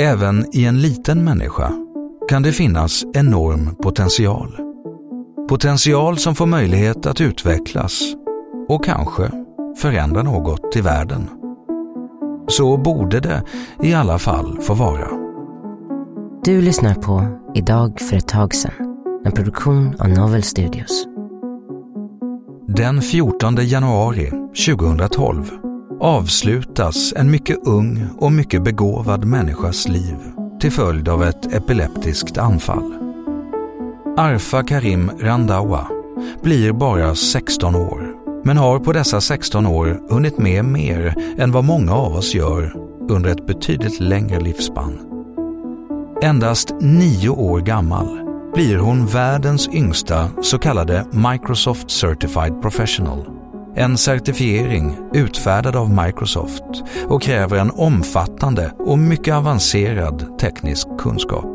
Även i en liten människa kan det finnas enorm potential. Potential som får möjlighet att utvecklas och kanske förändra något i världen. Så borde det i alla fall få vara. Du lyssnar på Idag för ett tag sedan, en produktion av Novel Studios. Den 14 januari 2012 avslutas en mycket ung och mycket begåvad människas liv till följd av ett epileptiskt anfall. Arfa Karim Randawa blir bara 16 år men har på dessa 16 år hunnit med mer än vad många av oss gör under ett betydligt längre livsspann. Endast nio år gammal blir hon världens yngsta så kallade Microsoft Certified Professional. En certifiering utfärdad av Microsoft och kräver en omfattande och mycket avancerad teknisk kunskap.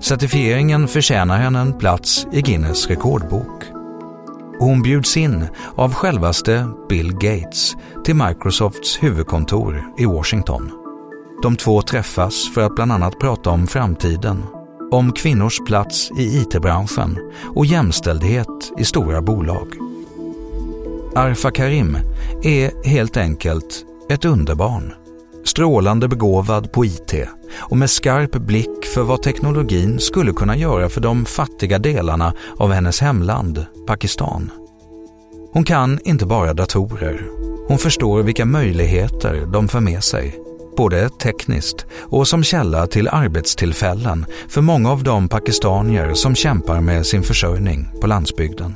Certifieringen förtjänar henne en plats i Guinness rekordbok. Hon bjuds in av självaste Bill Gates till Microsofts huvudkontor i Washington. De två träffas för att bland annat prata om framtiden, om kvinnors plats i IT-branschen och jämställdhet i stora bolag. Arfa Karim är helt enkelt ett underbarn. Strålande begåvad på IT och med skarp blick för vad teknologin skulle kunna göra för de fattiga delarna av hennes hemland, Pakistan. Hon kan inte bara datorer. Hon förstår vilka möjligheter de för med sig både tekniskt och som källa till arbetstillfällen för många av de pakistanier som kämpar med sin försörjning på landsbygden.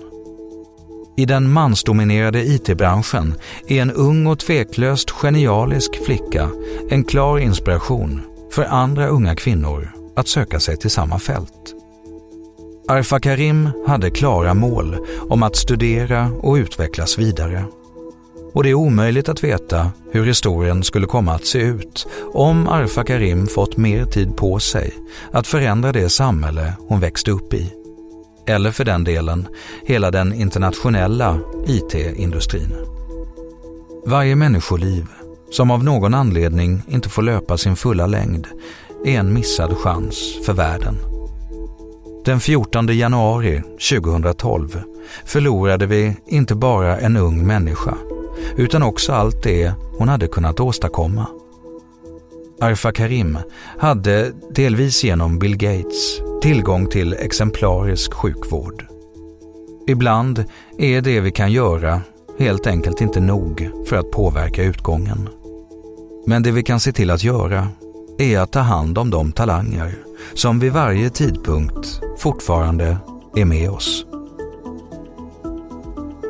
I den mansdominerade IT-branschen är en ung och tveklöst genialisk flicka en klar inspiration för andra unga kvinnor att söka sig till samma fält. Arfa Karim hade klara mål om att studera och utvecklas vidare. Och det är omöjligt att veta hur historien skulle komma att se ut om Arfa Karim fått mer tid på sig att förändra det samhälle hon växte upp i. Eller för den delen, hela den internationella IT-industrin. Varje människoliv som av någon anledning inte får löpa sin fulla längd är en missad chans för världen. Den 14 januari 2012 förlorade vi inte bara en ung människa utan också allt det hon hade kunnat åstadkomma. Arfa Karim hade, delvis genom Bill Gates, tillgång till exemplarisk sjukvård. Ibland är det vi kan göra helt enkelt inte nog för att påverka utgången. Men det vi kan se till att göra är att ta hand om de talanger som vid varje tidpunkt fortfarande är med oss.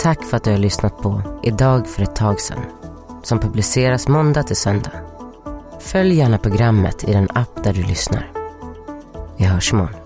Tack för att du har lyssnat på Idag för ett tag sedan som publiceras måndag till söndag. Följ gärna programmet i den app där du lyssnar. Vi hörs imorgon.